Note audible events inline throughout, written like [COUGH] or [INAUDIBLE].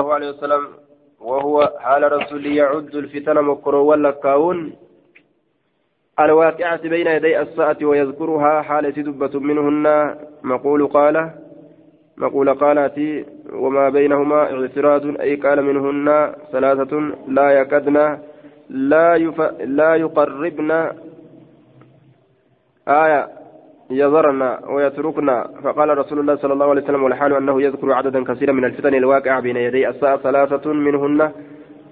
الله عليه وسلم وهو حال رسول يعد الفتن مكرو واللكاون. الواقعة بين يدي الساعة ويذكرها حال دبة منهن. مقول قال مقول قالت وما بينهما اعتراض أي قال منهن ثلاثة لا يكدن لا, يف... لا يقربن. آية يذرن ويتركن فقال رسول الله صلى الله عليه وسلم والحال أنه يذكر عددا كثيرا من الفتن الواقعة بين يدي الساعة ثلاثة منهن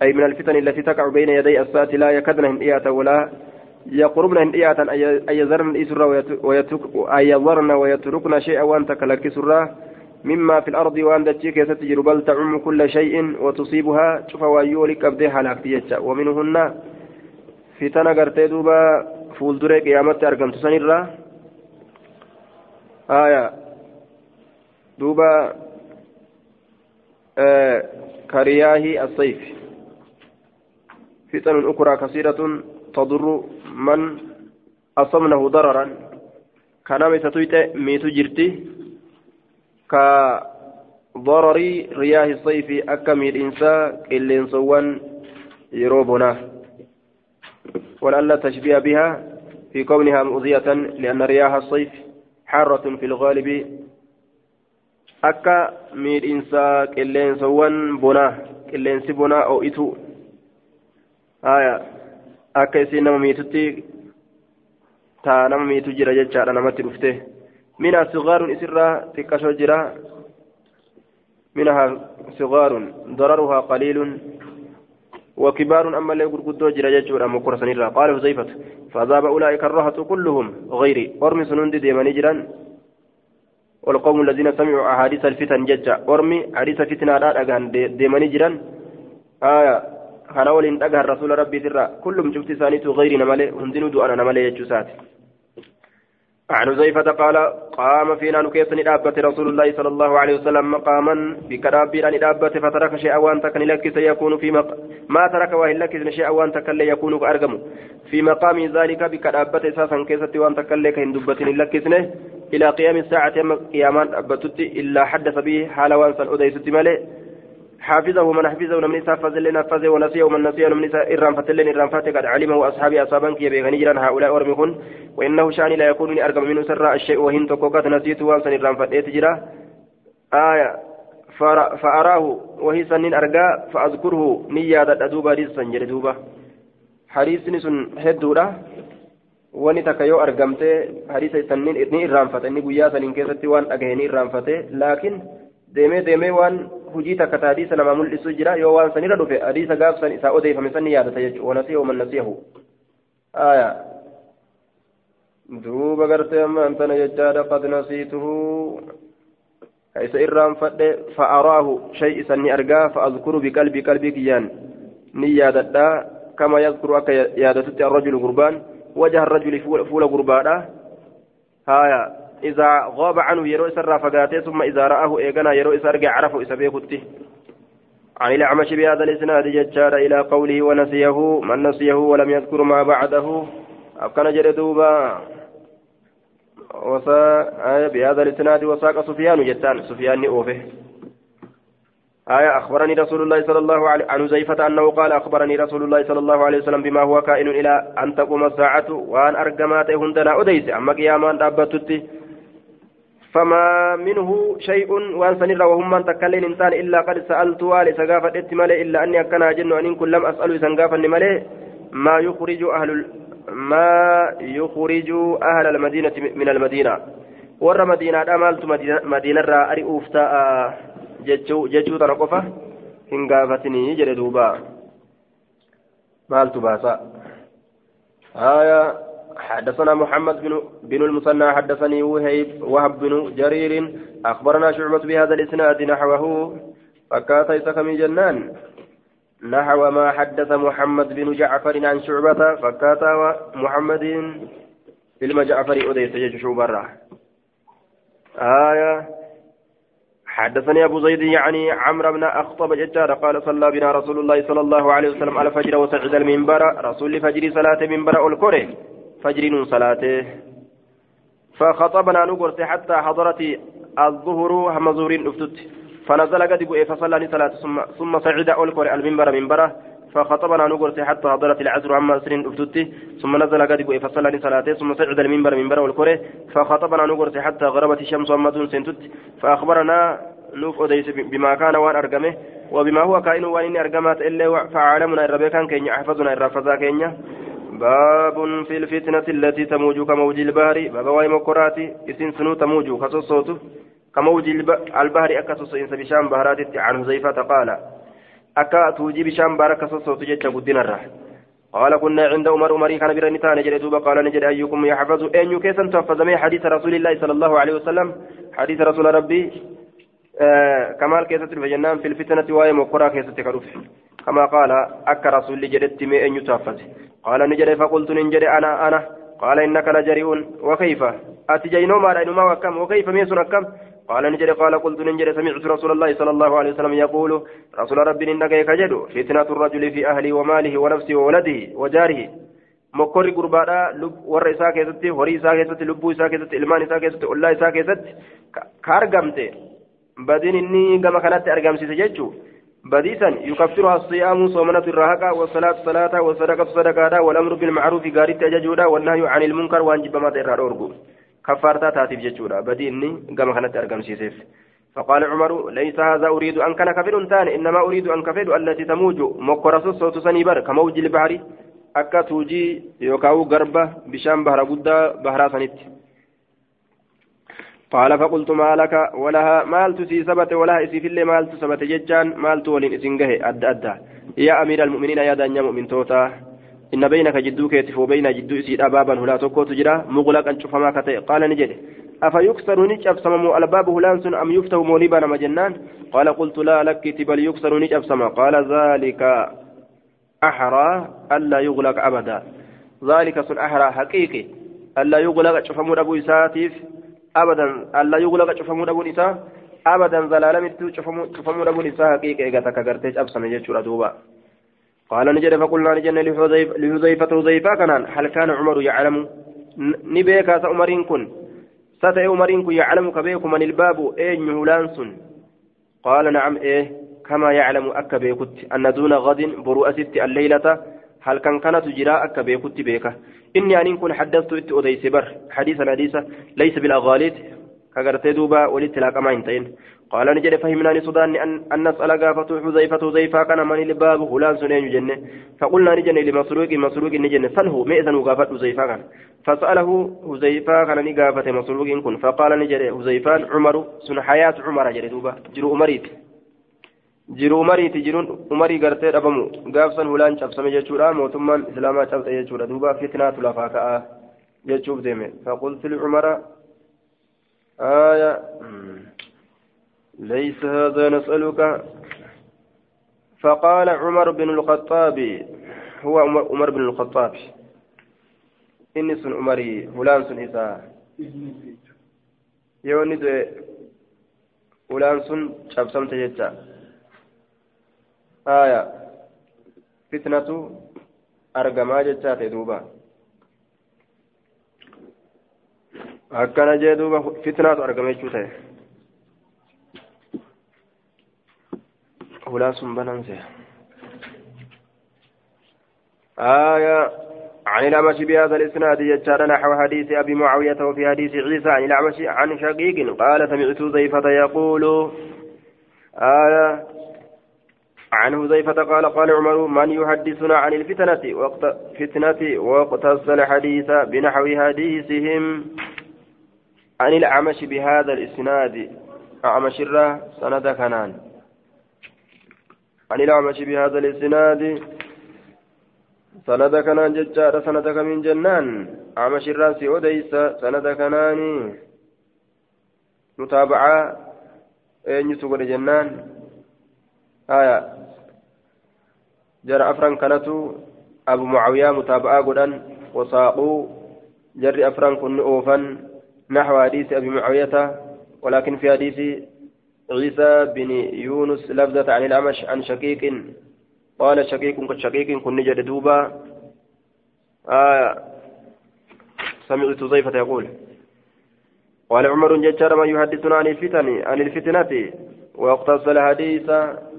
أي من الفتن التي تقع بين يدي الساعة لا يكدن هندية ولا يقربن هندية أن يذرن الإسر أن يذرن ويتركن شيئا وأن تكلك سرا مما في الأرض وأن دتشيك ستجر بل تعم كل شيء وتصيبها شوف ويولك أبديها لاكتيتش ومنهن فتن قرتي دوبا فولدري قيامت أرقمت سنرا آية دوبا آه كرياه الصيف. فتن أخرى كثيرة تضر من أصمنه ضررا. كان ميتويت ميتو جرتي كضرر رياه الصيف أكمل الإنسان إلين سوان يروبنا. ولألا تشبيه بها في كونها مؤذية لأن رياح الصيف حارة في الغالب akka miidhinsa qilleensawwan bonaa qilleensi bonaa oo'itu haya akka isiin nama miitutti taa nama miitu jira jechaadha namatti dhufte minhaa sigaarun isirraa xiqqashoo jira minhaa sigaarun dararuhaa qaliilun وكبار أما اللي قرقدو جرى جيشورا مكورة سنيرا قال حذيفة فذاب أولئك الرهط كلهم. غيري أرمي سنوندي ديماني جران والقوم الذين سمعوا أحاديث الفتن ججا أرمي حديث فتنة لا أغان ديماني جران آية ولين أغان رسول ربي سرا. كلهم شفت سانيتو غيري نمالي هندنو دو أنا نمالي يجوساتي عن حذيفة قال قام فينا نكيسني دابة رسول الله صلى الله عليه وسلم مقاما بكرابير أن دابة فترك شيئا وأن تكن لك سيكون في مق... ما ترك وهي لك شيئا وأن تكن يكون كأرقم في مقام ذلك بكرابة أساسا كيست وأن تكن لك هندبة لك إلى قيام الساعة قياما أبتت إلا حدث به حال وانسا أديست مالي حافظه من حفظه من نساء فزل نفذه ونسيه من نسيه من نساء إرام فتلين إرام فاتك قد علمه أصحابي أصابا كي بيغني جران هؤلاء أرمكن وإنه شاني لا يكون أرقم منه سراء الشيء وهن تقوقات نسيته وانسا إرام فتيت جرا. آية فأراه وهي سنين أرقا فأذكره نيادة أدوبا رزقا جردوبا حريصني سن هدورا wani takka yoo argamte hadiisa sanniin ni irraanfate inni guyyaa saniin keessatti waan dhagahanii irraanfate laakiin deemee deemee waan hujii takka ta hadiisa nama mul'isu jira yoo waan sanirra dhufe hadiisa gaafsan isaa odeeffame san ni yaadata jechuudha wanasiyahu man nasiyahu aya duuba gartee amma antana jechaadha qad nasiituhu isa irraanfadhe fa'araahu shay isan ni argaa fa'azkuru biqalbii qalbii kiyyaan ni yaadadha kama yazkuru akka yaadatutti arrajulu gurbaan وجه الرجل فول غربادا هايا إذا غاب عنه يرو إسر فقاته ثم إذا رآه إيقنا يرو إسر عرفه إسبيكته عن الأعمش بهذا الإسناد ججار إلى قوله ونسيه من نسيه ولم يذكر ما بعده. أبكن جردوبا وسا بهذا الإسناد وساق سفيان جتان. سفيان أوفه آية أخبرني رسول الله صلى الله عليه عن زيفة أنه قال أخبرني رسول الله صلى الله عليه وسلم بما هو كائن إلى أن تقوم الساعة وأن أرجمات هندنا أديس. أما قياما دابتت فما منه شيء وأن سنر وهم تكلين إنسان إلا قد سألت والي سقافة اتمالي إلا أني أكن أجن وأن كن لم أسأل سنقافا مالي ما يخرج أهل ما يخرج أهل المدينة من المدينة. ور مدينة أمالت مدينة را أوفتا jechuu tana qofa hin gaafatinii jedhe duuba maaltu baasa آية حدثنا محمد بن بن المثنى حدثني وهيب وهب بن جرير أخبرنا شعبة بهذا الإسناد نحوه فكات يسكم جنان. نحو ما حدث محمد بن جعفر عن شعبة فكات محمد بن جعفر أديس شعبة آية. حدثني أبو زيد يعني عمرو بن أخطب جدار قال صلى بنا رسول الله صلى الله عليه وسلم على فجر وسعد المنبر رسول فجر صلاة منبر الكره فجر صلاته. فخطبنا نقرت حتى حضرت الظهر هم زهور أفتت. فنزل قد بؤي فصلى صلاة ثم ثم صعد أولكور المنبر منبره. فخطبنا نقرت حتى حضرت العصر عما سرين أفتت. ثم نزل قد بؤي فصلى صلاته ثم صعد المنبر منبر والكور فخطبنا نقرت حتى غربت الشمس دون سنتت. فأخبرنا نوف أديس بما كان وان أرقمه وبما هو كائن إني أرقمات إلا فعالمنا الربيكان كينيا أحفظنا الرافضا كينيا. باب في الفتنة التي تموج كموج البحر. باب واي مكراتي اسم سنو تموج كصوت كموج البحر أكسس إنس بشام بهرات عن حذيفة قال أكا توجي بشام بارك صوت جت قدنا قال كنا عند عمر عمري كان برني تاني جري دوبا. نجد أيكم يحفظ. أن يكيسن تحفظ. حديث رسول الله صلى الله عليه وسلم؟ حديث رسول ربي آه كمال كيست الفجنان في الفتنة واي مقرا كيست كروف. كما قال أك رسول جدت مي أن يتحفظ قال نجد فقلت نجد أنا أنا. قال إنك لجريء. وكيف؟ أتجينو ما رأينما وكم وكيف ميسون كم؟ قال نجد قال قلت نجد سمعت رسول الله صلى الله عليه وسلم يقول رسول ربي إنك يكجد فتنة الرجل في أهله وماله ونفسه وولده وجاره. mokkorri gurbaadha warra isaa keessatti horii isaa keessatti lubbuu isaa keessatti ilmaan isaa keessatti ollaa isaa keessatti ka argamte badiin inni gama بديسا يكفرها الصيام صومنة الرهقة والصلاة صلاة والصدقة صدقة والأمر بالمعروف قاري تججودا والنهي عن المنكر وانجب ما تيرا أورغو كفارتا تاتيف ججودا بديني كما كانت أرقم سيسيف فقال عمر ليس هذا أريد أن كان كفر تاني إنما أريد أن كفر التي تموج مكرس صوت سنيبر كموج البحر أكا توجي يوكاو غربة بشام بحر قد بحر سنت قال فقلت ما لك ولها مالت سي سبت ولها إسي في اللي مالت سبت ججان مالت ولين اسنجه أدى أدى يا أمير المؤمنين يا دانيا مؤمن توتا. إن بينك جدو كيتف وبين جدو إسي أبابا هلا توكو تجرا مغلقا شفما كتئ قال نجد. أفيكسر نجاب سممو الباب هلانس أم يفتح مولبا نما جنان؟ قال قلت لا لك بل يكسر نجاب سما قال ذلك أحرى ألا يغلق أبدا. ذلك سن أحرى حقيقي. ألا يغلق شفمو أبو إساتيف. أبدا ألا يغلق شفمو دبون إساء. أبدا زلالمت شفمو دبون إساء. حقيقة إيغا تكاكرتيش أبسن يجور أدوبا. قال نجد فقلنا نجد لحذيفة حذيفة كان هل كان عمر يعلم؟ نبيك عمرين كن. ستأي عمرين كن يعلم كبيك من الباب أين هلانس قال نعم إيه كما يعلم أكا بيكت. أن دون غد برؤست الليلة. هل كان كانت جراء أكا بيكت بيكه إني أن كن حدثت إت أديس بر. حديثا حديثا ليس بالأغاليت كغرتي دوبا ولت لا كما انتين قال نجد فهمنا لسودان أن, أن نسأل قافة حذيفة حذيفة كان من الباب فلان سنين جنة فقلنا نجن لمسروق مسروق نجن. سله مئذن قافة حذيفة فسأله حذيفة كان نقافة مسروق كن. فقال نجد حذيفة عمر سن حياة عمر جري دوبا. jiru umariiti jiruun umarii gartee dhabamu gaafsan hulaan cabsame jechuudha mootummaan islaamaa cabse jechuudha duuba fitnaatu lafaa ka'a jechuuf deeme faqultu licumara آية ليس هذا نسألك فقال عمر بن الخطاب هو عمر بن الخطاب إني سن عمري فلان سن إساء يوني فلان سن شابسمت جتا آية. فتنة أرجما جتات دوبا. akkana jee duuba fitnaatu argame jechuu ta'e آية. عن الأعمش بهذا الإسناد يجعل نحو حديث أبي معاوية وفي حديث عيسى عن الأعمش عن شقيق قال سمعت زيفة يقول. آية. عن حذيفة قال قال عمر من يحدثنا عن الفتنة وقت فتنة واقتص الحديث بنحو حديثهم عن الأعمش بهذا الإسناد. أعمش الره سند كنان. عن الأعمش بهذا الإسناد سند كنان ججار سندك من جنان. أعمش الراس وديس سند كنان. متابعة أين يسوق جنان آية. جرى أفران كانتو أبو معاوية متابعة قدان وساقوا جرى أفران كن أوفا نحو حديث أبي معاوية ولكن في حديث عيسى بن يونس لفظة عن الأمش عن شقيق قال شقيق كشقيق كن نجد دوبا. آه سمعت زيفة يقول قال عمر ججار ما يحدثنا عن الفتن عن الفتنة واقتص الحديث حديث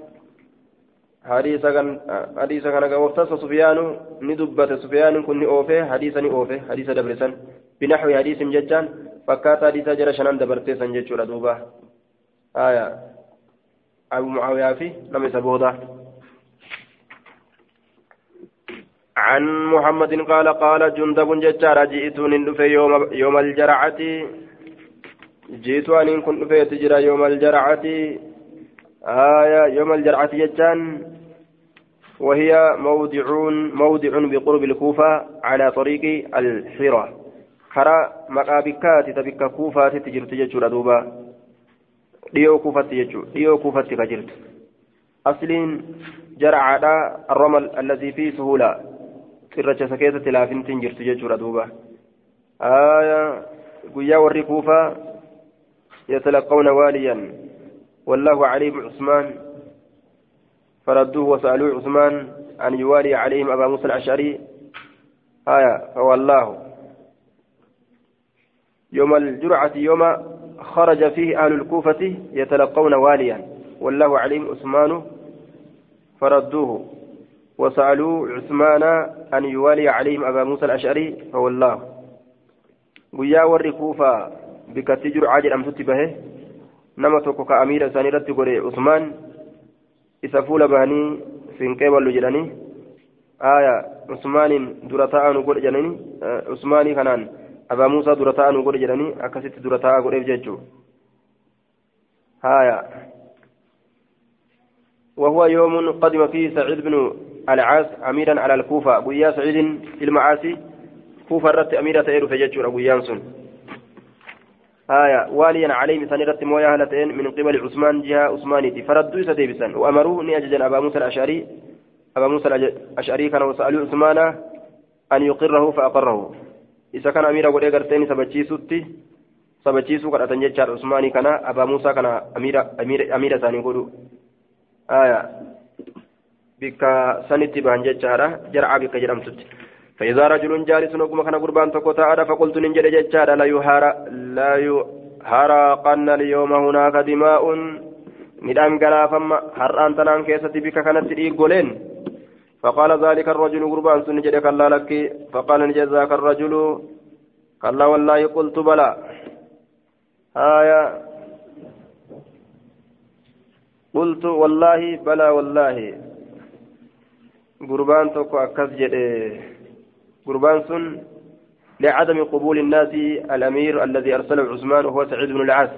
حديث كان واقتص سفيان ندبت سفيان كن أوفي حديثا أوفي حديث دبرسن بنحو حديث ججان فكات حديث جرى شنان دبرتي سنجد دوبا آية أبو معاوية في لم يسبوضه عن محمد قال قال جندب ججار جئت ندفي يوم, يوم الجرعة جئت أن كنت في تجرى يوم الجرعة آية يوم الجرعة ججان وهي موضع موضع بقرب الكوفة على طريق الحرة كرا مقابكات تبك كوفة تجرت ججر دوبا ديو كوفة تجر ديو كوفة كجرت. أصل جرعة الرمل الذي فيه سهولة. irracha isa keessatti laafintiin jirtu jechuudha duuba guyyaa warri kuufaa يتلقون واليا. والله عليهم عثمان. فردوه وسألوه عثمان أن يوالي عليهم أبا موسى الأشعري. آية فوالله. يوم الجرعة يوم خرج فيه أهل الكوفة يتلقون واليا. والله عليهم عثمان. فردوه وسألوا عثمان أن يوالي عليهم أبا موسى الأشعري فوالله. ويا ور كوفا بكتجر عاجل أم به نما توكو كأمير سانيرت قري عثمان إذا فول بهني سنكي واللجراني آية عثمان درتاء نقول جناني عثماني كانان أبا موسى درتاء نقول جناني أكست درتاء قريب جيجو آية وهو يوم قدم فيه سعيد بن العاص أميرا على الكوفة بويا سعيد المعاصي كوفة رت أميرة إيرو فجتشور أبو يانسون آية واليا عليه سنرت مويا هلتين من قبل عثمان جهة عثمانيتي فردوا سديبسا وأمروه نيججا أبا موسى الأشعري. أبا موسى الأشعري كان وسألوا عثمان أن يقره فأقره. إذا كان أميرا قد أغرتين سبتشيسوتي sabachiisuu kadhatan jechaadha usmaanii kana abaa muusaa kana amiira isaanii godhu aya bikka sanitti bahan jechaadha jar'aa bikka jedhamtutti فإذا رجل جالس نقوم كان قربان تقوتا فقلت ننجد ججاد لا يهارا لا يهارقن اليوم هناك دماء. ندام قلا فما هران تنان كيستي بك كانت تريقولين فقال ذلك الرجل قربان سنجد كلا لك. فقال نجزاك الرجل. كلا والله قلت بلى. آية. قلت والله بلى والله. قربان توكو أكس جده قربان سن لعدم قبول الناس الأمير الذي أرسله عثمان وهو سعيد بن العاص.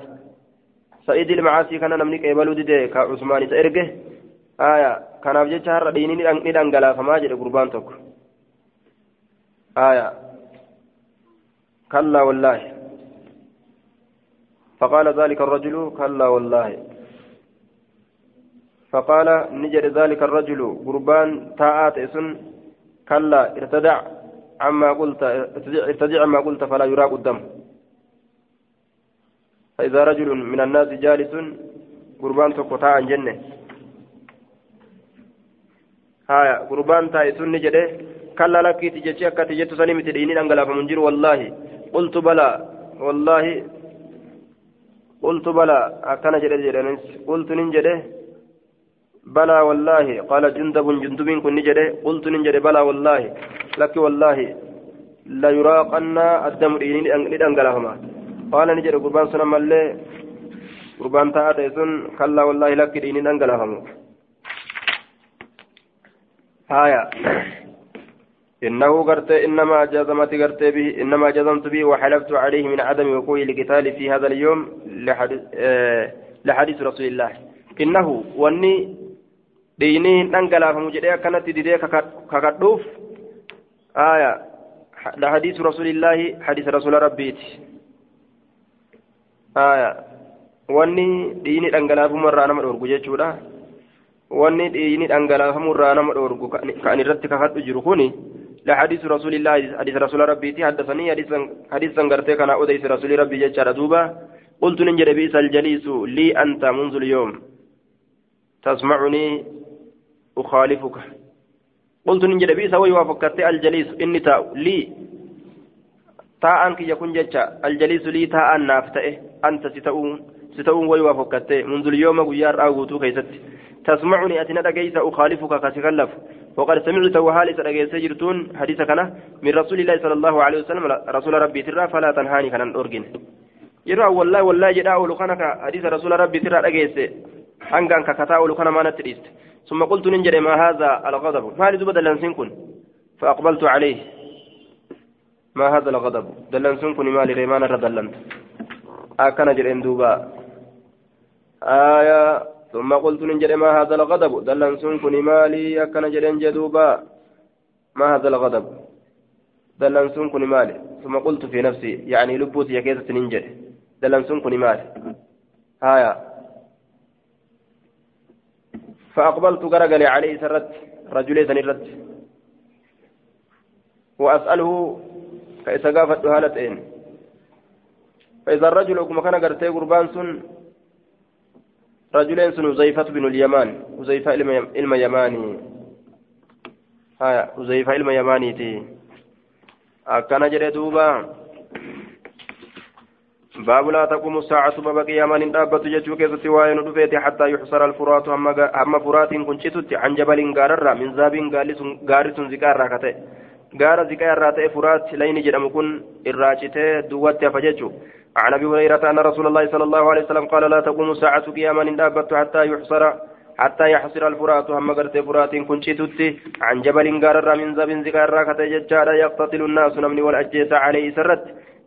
سعيد المعاصي كان نملك يبلو ديده كعثمان تأرقه. آية كان أبجد شهر ديني ندنقلا فما جده قربان توكو آية. كلا والله. فقال ذلك الرجل كلا والله. فقال نجد ذلك الرجل قربان تاءات اسن كلا ارتدع. عما قلت ارتدع عما قلت فلا يراق الدم. فإذا رجل من الناس جالس قربان تقطع جنة. هايا قربان تاء نجد كلا لك تجتشي أكا تجت سنمت ديني أنقلا فمنجر والله قلت بلى والله قلت بلى أكن جد قلت ننجده بلى والله. قال جندب جندب كن نجري. قلت نجري بلى والله. لك والله. لا يراقن الدم ندنقلهما قال نجري. قربان سنة ملي. قربان تاتي سن كلا والله لك دين ندنقلهما آية. إنه قرت إنما جزمت قرت به إنما جزمت به وحلفت عليه من عدم وقوع القتال في هذا اليوم لحديث, آه لحديث رسول الله. إنه وني dhiinii hin dhangalaafamu jedhee akkanatti didee kakadhuuf aya hadiisu rasuulillaahi hadiisa rasuula rabbiiti aya wanni dhiini dhangalaafamuirraa nama dhoorgu jechuudha wanni dhiini dhangalaafamuirraa nama dhoorgu kan irratti kakadhu jiru kuni لحديث رسول الله حديث رسول ربي حدثني حديثا غرتي كان أوديس رسول ربي جتشار دوبا قلت ننجد بئس الجليس لي أنت منذ اليوم تسمعني أخالفك. قلت نجد بئس ويوافقت الجليس إني تاء لي. تاء أنك يكون جتشا الجليس لي تاء نافتئه أنت ستؤون. ستون ويوا فكتة منذ اليوم غيار أوغوتو كيست تسمعني أتنا دقيس أخالفك كتكلف وقد سمعت وهالي سرقيس جرتون. حديث كان من رسول الله صلى الله عليه وسلم. رسول ربي ترى فلا تنهاني كان أرجن. yeroo wallahi wallahi jedhaa oolu kana ka hadiisa rasuula rabbiitirraa kakataa oolu kana maanatti dhiiste. ثم قلت ننجر ما هذا الغضب ما لدوب دلنسين كن فأقبلت عليه ما هذا الغضب دلنسين كن مالي ريمان ردلنت أكن جرين دوبا آية ثم قلت ننجر ما هذا الغضب دلنسين كن مالي أكن جرين جدوبا ما هذا الغضب دلنسين كن مالي ثم قلت في نفسي يعني لبوت يا كيسة ننجر دلنسون كوني مال هايا فأقبلت قرقل عليه سرت رجلي سنرت. وأسأله كيس قافت هالتين فإذا الرجل كما كان قرتي قربان سن رجلين سن حذيفة بن اليمان حذيفة علم يماني. هايا حذيفة علم يماني تي. أكنا جري دوبا. باب لا تقوم الساعة ببقي من دابة جتشو كيست وين دفيت حتى يحصر الفرات هم فرات كنشتت عن جبل غارر من ذاب غارس زكار راكته غار زكار راته فرات لين جدم كن الراجته دوت فججو عن ابي هريرة ان رسول الله صلى الله عليه وسلم قال لا تقوم الساعة قياما دابة حتى يحصر حتى يحصر الفرات هم غرت فرات كنشتت عن جبل غارر من ذاب زكار راكته ججارا يقتتل الناس نمني والاجيس عليه سرت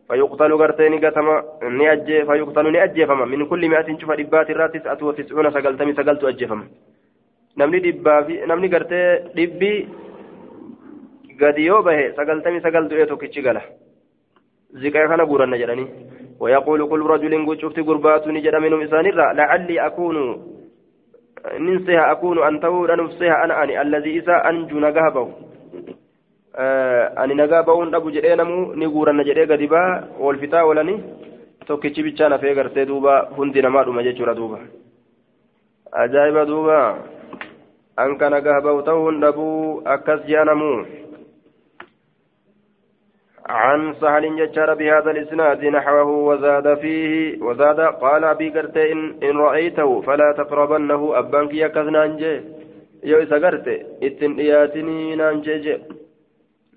فيقتل غرتين قتما نأجي فيقتل نأجي فما. من كل مئة شوف دبات الرات تسعة وتسعون سقلتمي سقلت أجي فما. نمني دبا في نمني غرتي دبي قد يوبه سقلتمي سقلت إيتو كتشي قاله زكاة كان قرن جراني. ويقول كل رجل شفت قربات نجر منهم إسان لعلي أكون ننسيها أكون أن تقول أنفسها أنا أني الذي إسا أنجو نقهبه. Ani nagaa ba'uun dhabu jedhee namuu ni guuranna jedhee gadi baa wal fixaa oolani tokkichi bichaan hafee gartee duuba hundi namaa dhuma jechuudha duuba ajaa'iba duuba an ka nagaa ba'u ta'uun dhabuu akkas ji'a namuu عن سهل ججار بهذا الإسناد نحوه وزاد فيه وزاد قال أبي قرتي إن, إن رأيته فلا تقربنه أبانك يكذنا أنجي يو إسا قرتي إتن إياتني نانجي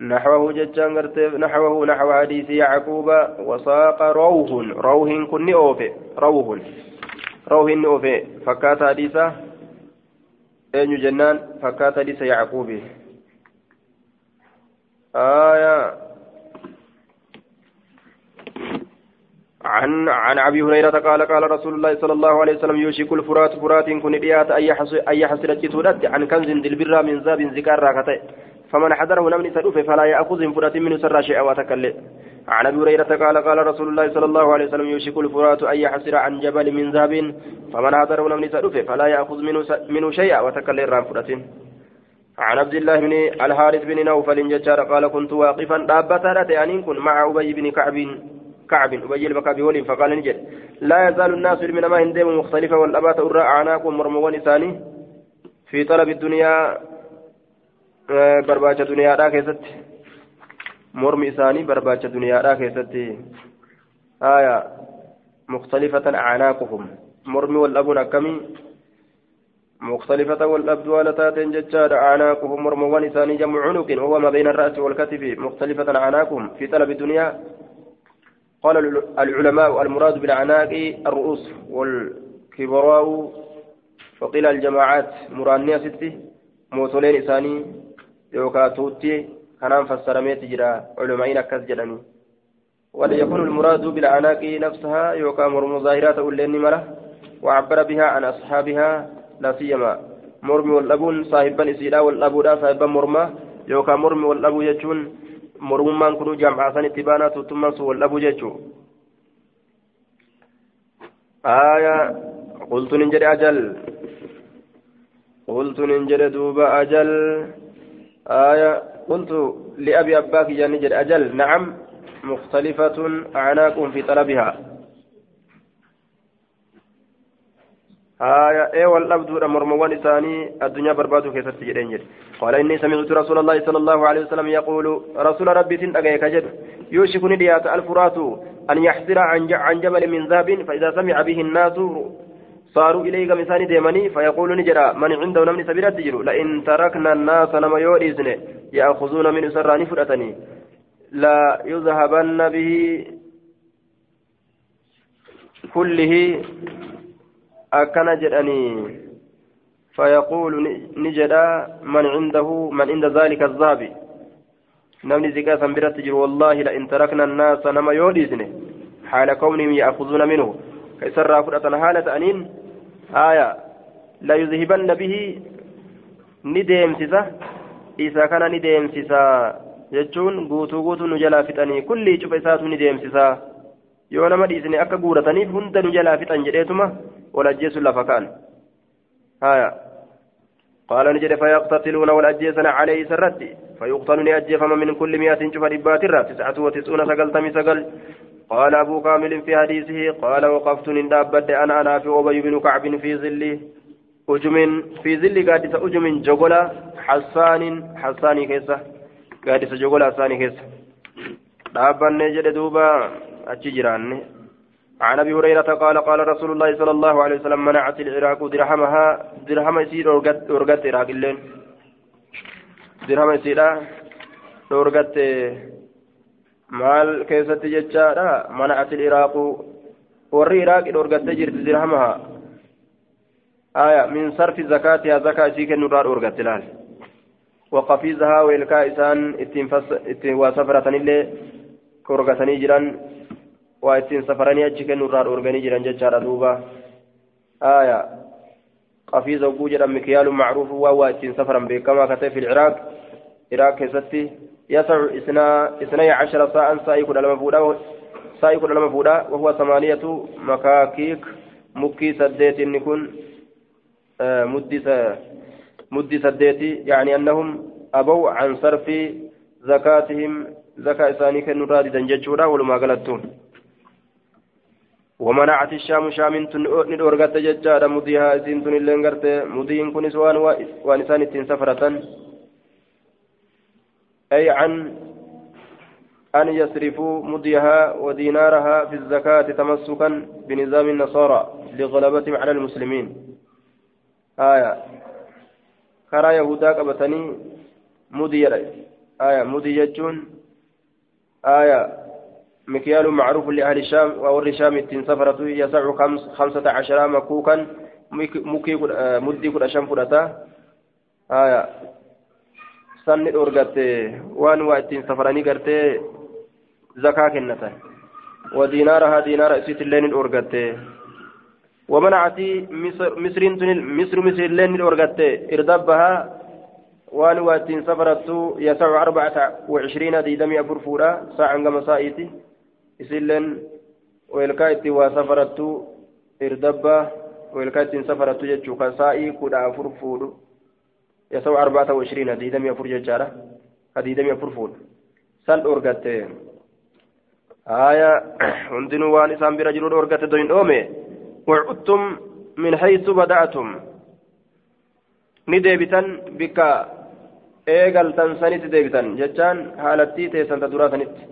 نحوه جتان نحوه نحو حديث يعقوب وساق روح روح كن أوفي روح روح أوفي فكات حديثة أين جنان؟ فكات حديث يعقوب. آية. عن عن أبي هريرة قال قال رسول الله صلى الله عليه وسلم يوشك الفرات فرات كن ديات اي حسرت تودت عن كنز البر من ذاب ذكر راكتة. فمن حضره نمني سدوف فلا يأخذ فرات منه سر شيئا وتكلم عن أبي هريرة قال قال رسول الله صلى الله عليه وسلم يوشك الفرات أن يحسر عن جبل من ذهب. فمن حضره نمني سدوف فلا يأخذ منه شيئا وتكلم رام فرات. عن عبد الله بن الحارث بن نوفل ججار قال كنت واقفا دابة أنين كن مع أبي بن كعب كعب أبي البكابي ولي فقال نجد لا يزال الناس من ما هندم مختلفة والأبات أرى أعناقهم مرموان ثاني في طلب الدنيا barbaacha duniyaadhaa keessatti. Mormi isaanii barbaacha duniyaadhaa keessatti. Haya muktalifatan acnaaquhum. Mormi wal dhabuun akkamii? مختلفة والأبد والتات ججاد أعناقهم مرموان إساني جمع عنق وهو ما بين الرأس والكتف مختلفة أعناقهم في طلب الدنيا قال العلماء المراد بالأعناق الرؤوس والكبراء فقيل الجماعات مرانية ستة موصولين إساني yookaan tuutti kanaan fassarameeti jira culumaa'iin akkas jedhani وليكون المراد بالأعناق نفسها يوكا مرم ظاهرات أولين مرة وعبر بها عن أصحابها لا سيما مرمي والأبون صاحبا إسيلا والأبو لا صاحبا مرمى يوكا مرمي والأبو يجون مرممان كنو جمع سن اتبانا تتمس والأبو يجو آية قلت ننجر أجل قلت ننجر دوب أجل آية قلت لأبي أباك جانجر أجل. نعم. مختلفة أعناق في طلبها. آية. إيه والأبدو مرموان إساني الدنيا بربادو كيف تجرين قال إني سمعت رسول الله صلى الله عليه وسلم يقول رسول ربي تنأجيك جد يوشكني ديات الفرات أن يحسر عن جبل من ذهب فإذا سمع به الناس صاروا إليه كمسان ديماني فيقول نجرا من عنده نمني سبيل تجر لئن تركنا الناس نما يوريزن يأخذون من سراني فرأتني. لا يذهبن به كله أكن جرأني. فيقول نجرا من عنده من عند ذلك الذهب؟ نمني زكاة سنبرة تجر والله لئن تركنا الناس نما يوريزن حال كونهم يأخذون منه. كيسر فرأتنا؟ حالة أنين آية لا يذهبن به نديمسسا إذا كان نديمسسا jechuun guutuu guutuu nu jalaa fixanii kulli cufa isaatu ni deemsisaa yoo nama dhiisne akka guurataniif hunda nu jalaa fixan jedheetuma wal ajjeesuun lafa ka'an haya قال نجد فيقتتلون والأجيسن عليه سرد فيقتل نأجيفم من كل مئة شوف ربات الرا تسعة وتسعون سقلتم سقل قال أبو كامل في حديثه قال وقفت ندابد أنا أنا في أبي بن كعب في ظل أجم في ظل قادس أجم جغلا حسان حساني كيسة. قادس جغلا حساني كيسة. دابن نجد دوبا أتجران عن أبي هريرة قال قال رسول الله صلى الله عليه وسلم منعت العراق درهمها درهم يسير ورقت عراق اللين درهم يسير ورقت maal keessatti jechaadha mana asil iraaqu warri iraaqi dhorgattee jirti dirhamaha aya min sarfi zakaatiha zakaa isii kennurraa dhorgatte laal waqafiizahaa weelkaa isaan ittiin waa safarataniillee korgatanii jiran waa ittiin safaranii achi kennurraa dhorganii jiran jechaadha duuba aya qafiiza oguu jedhan mikyaalu macruufu waa waa ittiin safaran beekamaa ka ta'e fi iraaq iraaq keessatti يسع اثني عشر ساعة سائق لما فودا سائق لما فودا وهو ثمانية مكاكيك مكي سديت نكون مدي مدي سديت يعني أنهم أبوا عن صرف زكاتهم زكاة ثاني كنوراد دنججورا ولما قالتون ومنعت الشام شام ندورغت ججارا مديها سنتن اللي انغرت مدين كنس وان وانسان سفرة. أي عن أن يصرفوا مديها ودينارها في الزكاة تمسكا بنظام النصارى لغلبتهم على المسلمين. آية. كرا يهودا قبتني مدي آية. مدي يجون آية. مكيال معروف لأهل الشام وأور الشام سفرة يسع خمس خمسة عشر مكوكا مكي مدي كل أشام آية. sanni dhorgatte waan waa ittiin safaranii gartee zakaa kennatan ودينارها دينار اسيت اللين الأورغتي ومنعت مصر مصر مصر اللين الأورغتي إردبها وان واتين سفرت يسع أربعة وعشرين ديدمي أفرفورا ساعة مسائتي إسلين ويلكايتي وسفرت إردبها ويلكايتي سفرت يجوكا سائي كودا أفرفورو يسوع أربعة وعشرين ديدمي أفر ججارة ديدمي أفر فول. سل أورغت آية هندنو وان برجل أورغت دوين أومي. وعدتم من حيث بدأتم. نديبتن بك eegaltan sanitti deebitan jechaan haalattii teessan ta duraa sanitti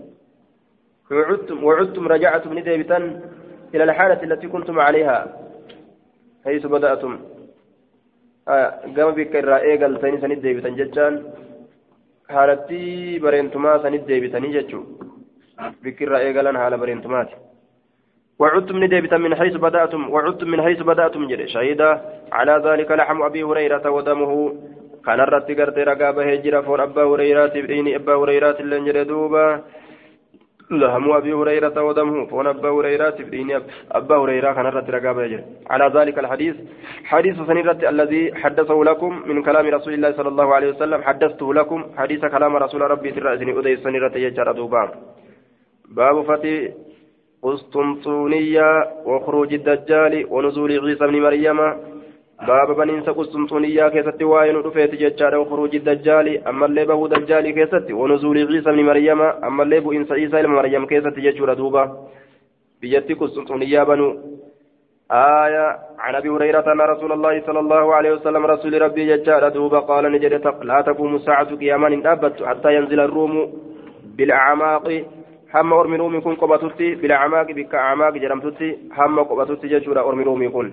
وعدتم وعدتم رجعتم نديبتا إلى الحالة التي كنتم عليها. حيث بدأتم. Gama bikka irraa eegaltanii sanit deebitan jechaan haalatti bareentumaa sanit deebitanii jechuu bikki irraa eegalan haala bareentumaati وعدتم ندبتا من حيث بدأتم وعدتم من حيث بدأتم جل شهيدا على ذلك لحم أبي هريرة ودمه كان الرد قرد رقابة هجرة فور أبا هريرة بإن أبا هريرة اللي دوبا لهم أبي هريرة ودمه فون أبا هريرة في أبا هريرة كان رد رقابة على ذلك الحديث حديث سنيرة الذي حدثه لكم من كلام رسول الله صلى الله عليه وسلم حدثته لكم حديث كلام رسول ربي ترى أدي سنيرة يجر دوبان باب فتي قسطنطينية وخروج الدجال ونزول عيسى بن مريم. قسطنطينية كيست واين رفيت ججال وخروج الدجال أما اللي بهو دجال كيست ونزول عيسى بن مريم أما اللي بو إنس عيسى بن مريم كيست ججال دوبا بيتي قسطنطينية بنو آية عن أبي هريرة أن رسول الله صلى الله عليه وسلم رسول ربي ججار دوبا قال نجد لا تقوم الساعة قياما إن أبت حتى ينزل الروم بالأعماق هم أرمي رومي كن قبطتي بالأعماق بك أعماق جرمتتي هم قبطتي ججورا أرمي رومي كن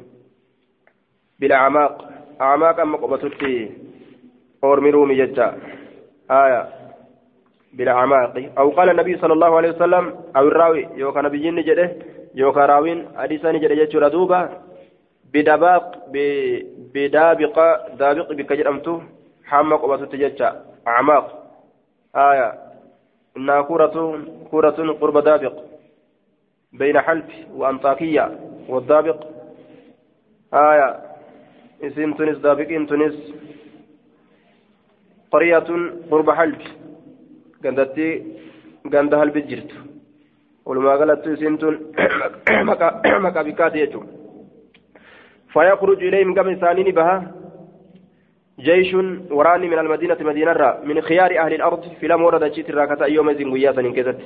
بالأعماق أعماق. أما قبطتي. أرمي رومي ججا آية. بالأعماق أو قال النبي صلى الله عليه وسلم أو الراوي يوكا نبيين نجده يوكا راوين حديثا نجده ججورا دوبا بدباق بدابق دابق جرمتو هم قبطتي ججا أعماق. آية. إنها كرة كرة قرب دابق. بين حلب وأنطاكية والدابق. آية. إسم تونس دابقين تونس. قرية قرب حلب. قندتي قند حلب جرت. ولما قالت إسم تون [COUGHS] مكا [COUGHS] بكاتي فيخرج إليهم كم إنسانين بها جيش وراني من المدينة مدينة را. من خيار أهل الأرض. في لم ورد جيت الراكة يوم زين قياسا انكزت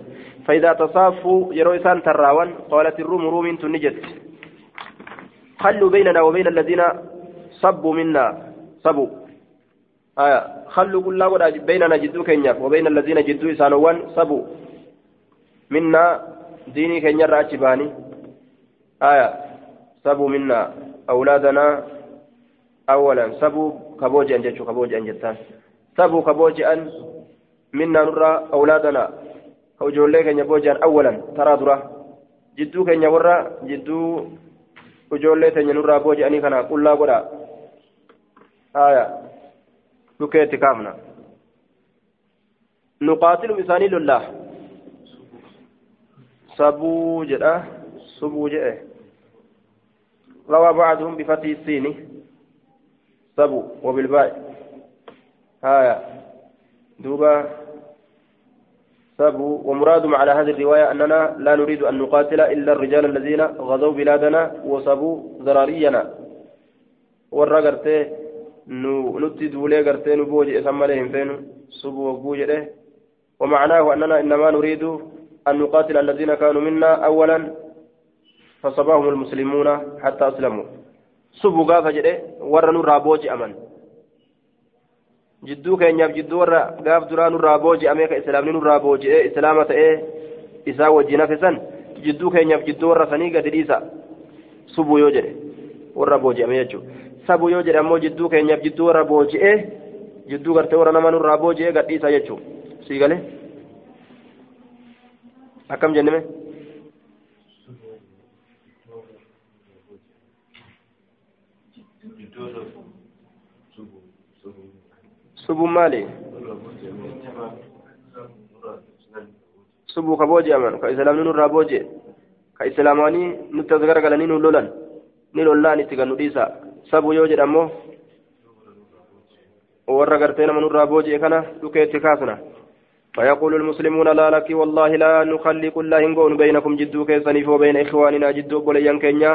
فإذا تصافوا يرويسان تراوان قالت الروم روم تنجت. خلوا بيننا وبين الذين صبوا منا صبوا آية خلوا كل ولا بيننا جدو كينيا وبين الذين جدوا إسانوان صبوا منا ديني كينيا راتباني آية صبوا منا أولادنا أولا صبوا kabooji an jechuu kabooji an jettaan sabuu kabooji an minnaa nurraa awlaadana ka ijoollee keenya booji'an awwalan taraa dura jidduu keenya warra jidduu ijoollee teenya nurraa booji'anii kana qullaa godha aya dhukeetti kaafna nuqaatilu isaanii lollaa sabuu jedha subuu jedhe روى بعضهم بفتح السين. سبو وبالباء. هايا دوبا. سبو. ومرادهم على هذه الرواية أننا لا نريد أن نقاتل إلا الرجال الذين غزوا بلادنا وصبوا ذرارينا nu nutti duulee gartee nu booje isan malee hin feenu subu wagguu jedhe ومعناه أننا إنما نريد أن نقاتل الذين كانوا منا أولا فصباهم المسلمون حتى أسلموا subu gaafa jedhe warra nurraa booji'aman jidduu keenyaaf jidduu warra gaaf duraa nurraa booji'amee ka islaamni nurraa booji'ee islaama ta'ee isaa wajjin hafe san jidduu keenyaaf jidduu warra sanii gadi dhiisa subuu yoo jedhe warra booji'ame jechuudha sabuu yoo jedhe ammoo jidduu keenyaaf jidduu warra booji'ee jidduu gartee warra nama nurraa booji'ee gad dhiisa jechuudha sii galee akkam jenneme. subuun maali subuu ka booji'aman ka islaamni nurraa booji'e ka islaamanii nutti as garagalanii nu lolan ni lollaan itti gannu dhiisa sabuu yoo jedhamoo warra gartee nama nurraa booji'e kana dhukeetti kaasna. فيقول المسلمون لا لك والله لا نخلق الله نقول بينكم جدو كيساني وبين إخواننا جدو بليان كينيا.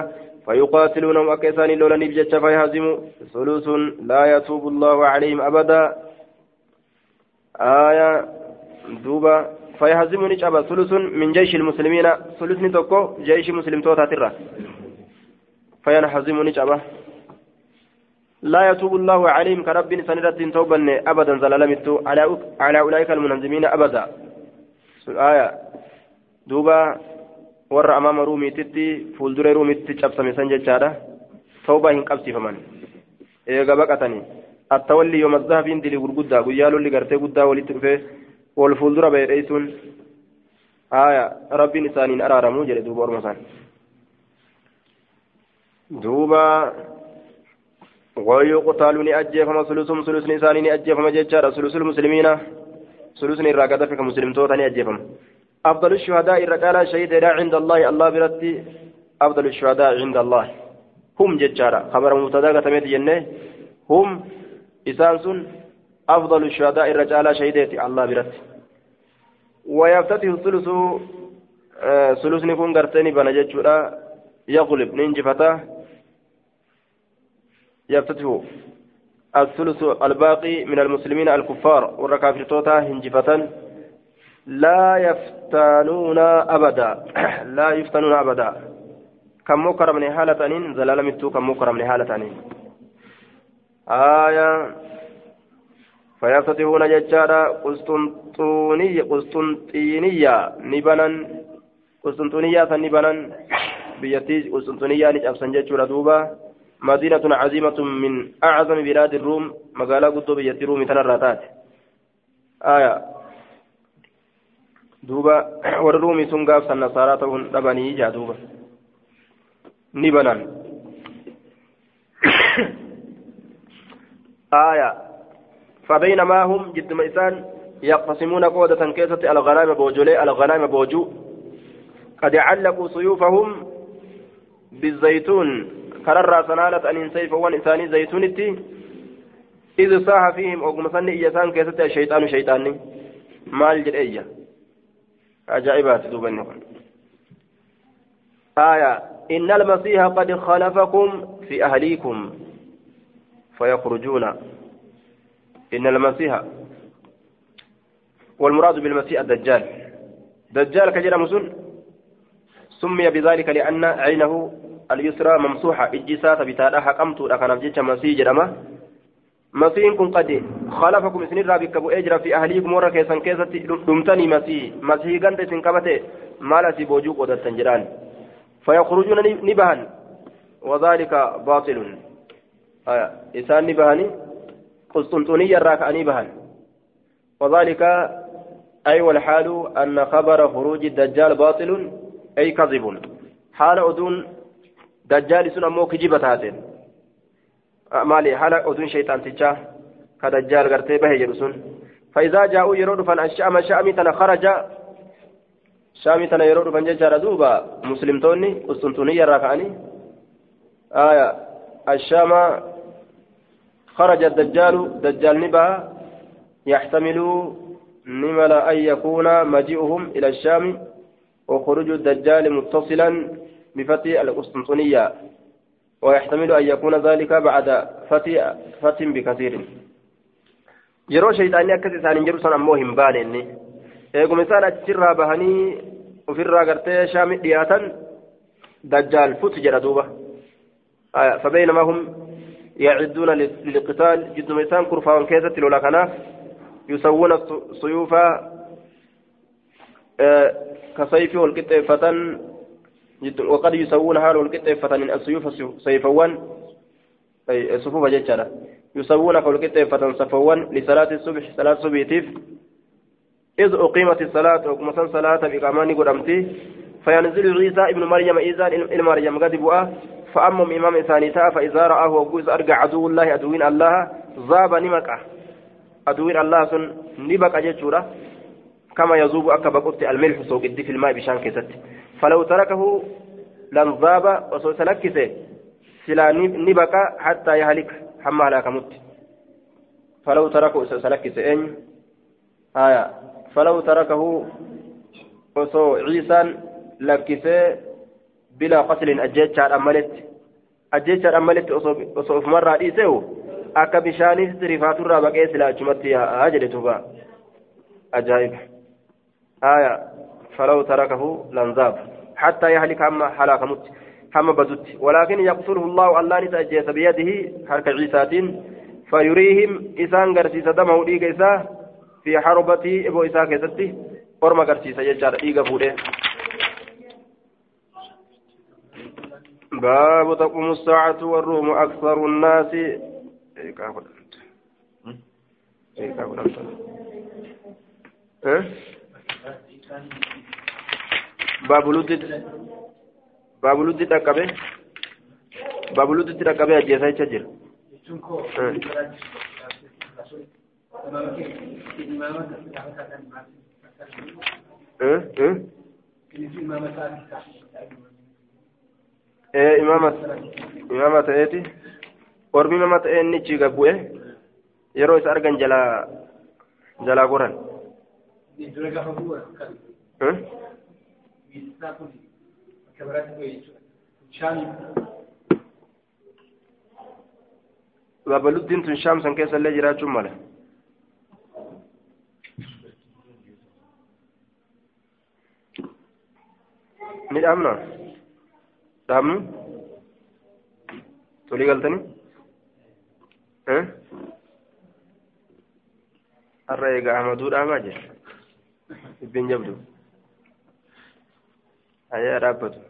فيقاتلونهم أكيساني لولا نبجت فيهزموا. ثلث لا يتوب الله عليهم أبدا. آية دوبا فيهزموا نجابا ثلث من جيش المسلمين. ثلث نتوكو جيش مسلم توتا ترى. فينحزموا نجابا لا يتوب الله عليهم كرب سنرد توبا أبدا زلالمت على على أولئك المنظمين أبدا آية دوبا ruumiititti fuuldura ruumiitti cabsame san jechaadha tawbaa hin qabsiifaman eega baqatanii attawalli yooma zahabiin dilii gurguddaa guyyaa lolli gartee guddaa walitti dhufee wal fuuldura bahee dheeysuun aya rabbiin isaaniin araaramu jedhe duuba orma isaan duuba ويقتل نأجيفم سلسم سلس نساني نأجيفم جيتشارا سلس المسلمين. سلس نراقدة في كمسلم توتا نأجيفم أفضل الشهداء الرجال شهيد عند الله الله برتي أفضل الشهداء عند الله. هم ججارا خبر مبتدا كتمت جنة. هم إسانسون أفضل الشهداء الرجال شهيدة الله برتي. ويفتتح الثلث آه ثلث نكون قرتني بنا ججورا يغلب ننجفتا يفتتح الثلث الباقي من المسلمين الكفار والركافر توتا هنجفة لا يفتنون أبدا. [CLEARS THROAT] لا يفتنون أبدا. كم مكرم حالة أنين زلال متو كم مكرم حالة أنين آية. فيفتحون ججارا قسطنطينية قسطنطينية نبنا. قسطنطينية نبنا. بيتي قسطنطينية نجابسن ججورا دوبا. مدينة عظيمة من أعظم بلاد الروم مقالة قدو بيتي رومي تنراتات آية. دوبا والرومي سنقاف سنصارى تهون دبني جا دوبا. نبنا [COUGHS] آية. فبينما هم جد ميسان يقتسمون قودة كيسة الغنائم بوجولي الغنائم بوجو. قد علقوا سيوفهم بالزيتون. كرر سنالة أن سيف وان زيتونتي إذ صاح فيهم أقوم سن إيسان كيسة الشيطان شيطاني مال جرئية عجائبات دوبني آية إن المسيح قد خلفكم في أهليكم فيخرجون إن المسيح والمراد بالمسيح الدجال دجال كجرى مسن سمي بذلك لأن عينه اليسرى ممسوحة إجسات بتادا حكمت لكن أفجيش مسيح جرمه مسيح كن قد خلفكم اسن رابك أبو أجرى في أهليكم ورى كيسان كيسة دمتني مسيح. مسيح قند اسن كبته مالا سيبوجو قدر تنجران فيخرجون نبها وذلك باطل. آه. إسان نبهاني قسطنطينية راكعني بهن. وذلك أي والحال أن خبر خروج الدجال باطل أي كذب حال دجال سنة مو كجبة هاتين مالي حال أذن شيطان تجاه كدجال قرتي به يرسون فإذا جاءوا يرون فان الشام شامي تنا خرج شامي تنا يرون فان ججار دوبا مسلمتوني قسطنطينية راكعني آية الشام خرج الدجال دجال نبا يحتمل نمل أن يكون مجيئهم إلى الشام وخروج الدجال متصلا بفتح القسطنطينية ويحتمل أن يكون ذلك بعد فتح فتح بكثير isaan hin jedhu san ammoo hin baane inni eeguma isaan achirraa bahanii ofirraa gartee shaamit dhiyaatan dajjaal fut jedha duuba فبينما هم يعدون للقتال جد ميسان كرفان كيست لولا كناف يسوون السيوف آه كسيف والكتفة وقد يسوون حال والكتفة من السيوف سيفوان. أي صفوف ججرة يسوون والكتفة صفوان لصلاة الصبح صلاة الصبح تيف إذ أقيمت الصلاة وكما صلاة بإقامان قدمتي. فينزل عيسى ابن مريم إذا إلى مريم قد بؤه فأمم إمام ثاني فإذا رآه وقوز أرجع عدو الله عدوين الله ذاب نمكة عدوين الله سن نبكة جتشورة كما يذوب أكا بقت الملح سوق الدي في الماء بشان كست فلو تركه لانذاب وسوسلكسه سلا نبكة حتى يهلك حما هلاك مت. فلو تركه سوسلكسه إن؟ آية. فلو تركه وسو عيسى لكسه بلا قتل أجيتشار أملت. أجيتشار أملت أصوف مرة أكا بشاني رفات الرابع كيس لا أجمتي أجل توبا أجائب آية. فلو تركه لنذاب حتى يهلك أما حلاك مت هم بدت ولكن يقتله الله الله نتأجيس بيده حركة عيساتين فيريهم إسان قرسيس دمه ديك إساه في حربتي إبو إساه كيستي ورما قرسيس يجار إيقا فوده باب تقوم الساعة والروم أكثر الناس. باب لدد باب لدد لدد أكبه أجيسا يتجر أه أه ee imaama ta'eeti ormi imaama ta'ee inni chiiga bu'e yeroo isa argan jalaa jalaa goran babaluddiin tun shaam san keessa illee jiraachuun mala midhaamna dhaabnu tolii galtanii har'a egaa ahmaduu dhaamaa jira dhibbiin jabdu ayyaa dhaabbatu